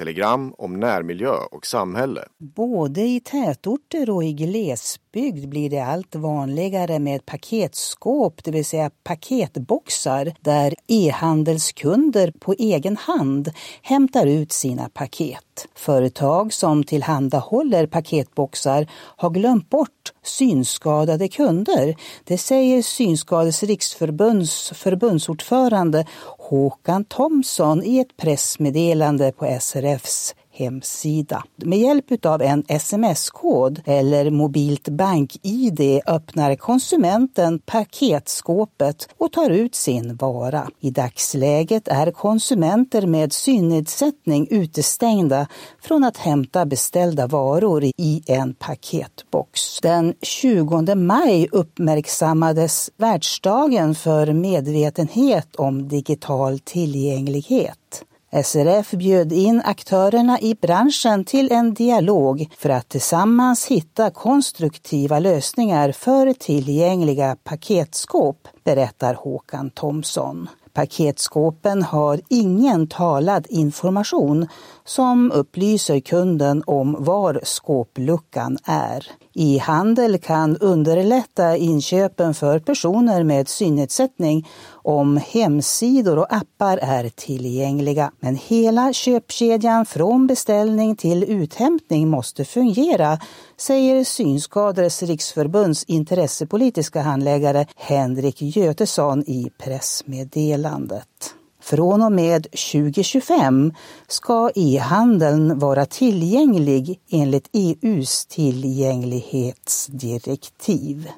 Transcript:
telegram om närmiljö och samhälle. Både i tätorter och i glesbygd blir det allt vanligare med paketskåp, det vill säga paketboxar, där e-handelskunder på egen hand hämtar ut sina paket. Företag som tillhandahåller paketboxar har glömt bort synskadade kunder. Det säger Synskades riksförbunds förbundsordförande Håkan Thomsson i ett pressmeddelande på SRFs hemsida. Med hjälp av en sms-kod eller mobilt bank-id öppnar konsumenten paketskåpet och tar ut sin vara. I dagsläget är konsumenter med synnedsättning utestängda från att hämta beställda varor i en paketbox. Den 20 maj uppmärksammades världsdagen för medvetenhet om digital tillgänglighet. SRF bjöd in aktörerna i branschen till en dialog för att tillsammans hitta konstruktiva lösningar för tillgängliga paketskåp, berättar Håkan Thomsson. Paketskåpen har ingen talad information som upplyser kunden om var skåpluckan är. E-handel kan underlätta inköpen för personer med synnedsättning om hemsidor och appar är tillgängliga. Men hela köpkedjan från beställning till uthämtning måste fungera, säger Synskadades riksförbunds intressepolitiska handläggare Henrik Götesson i landet. Från och med 2025 ska e-handeln vara tillgänglig enligt EUs tillgänglighetsdirektiv.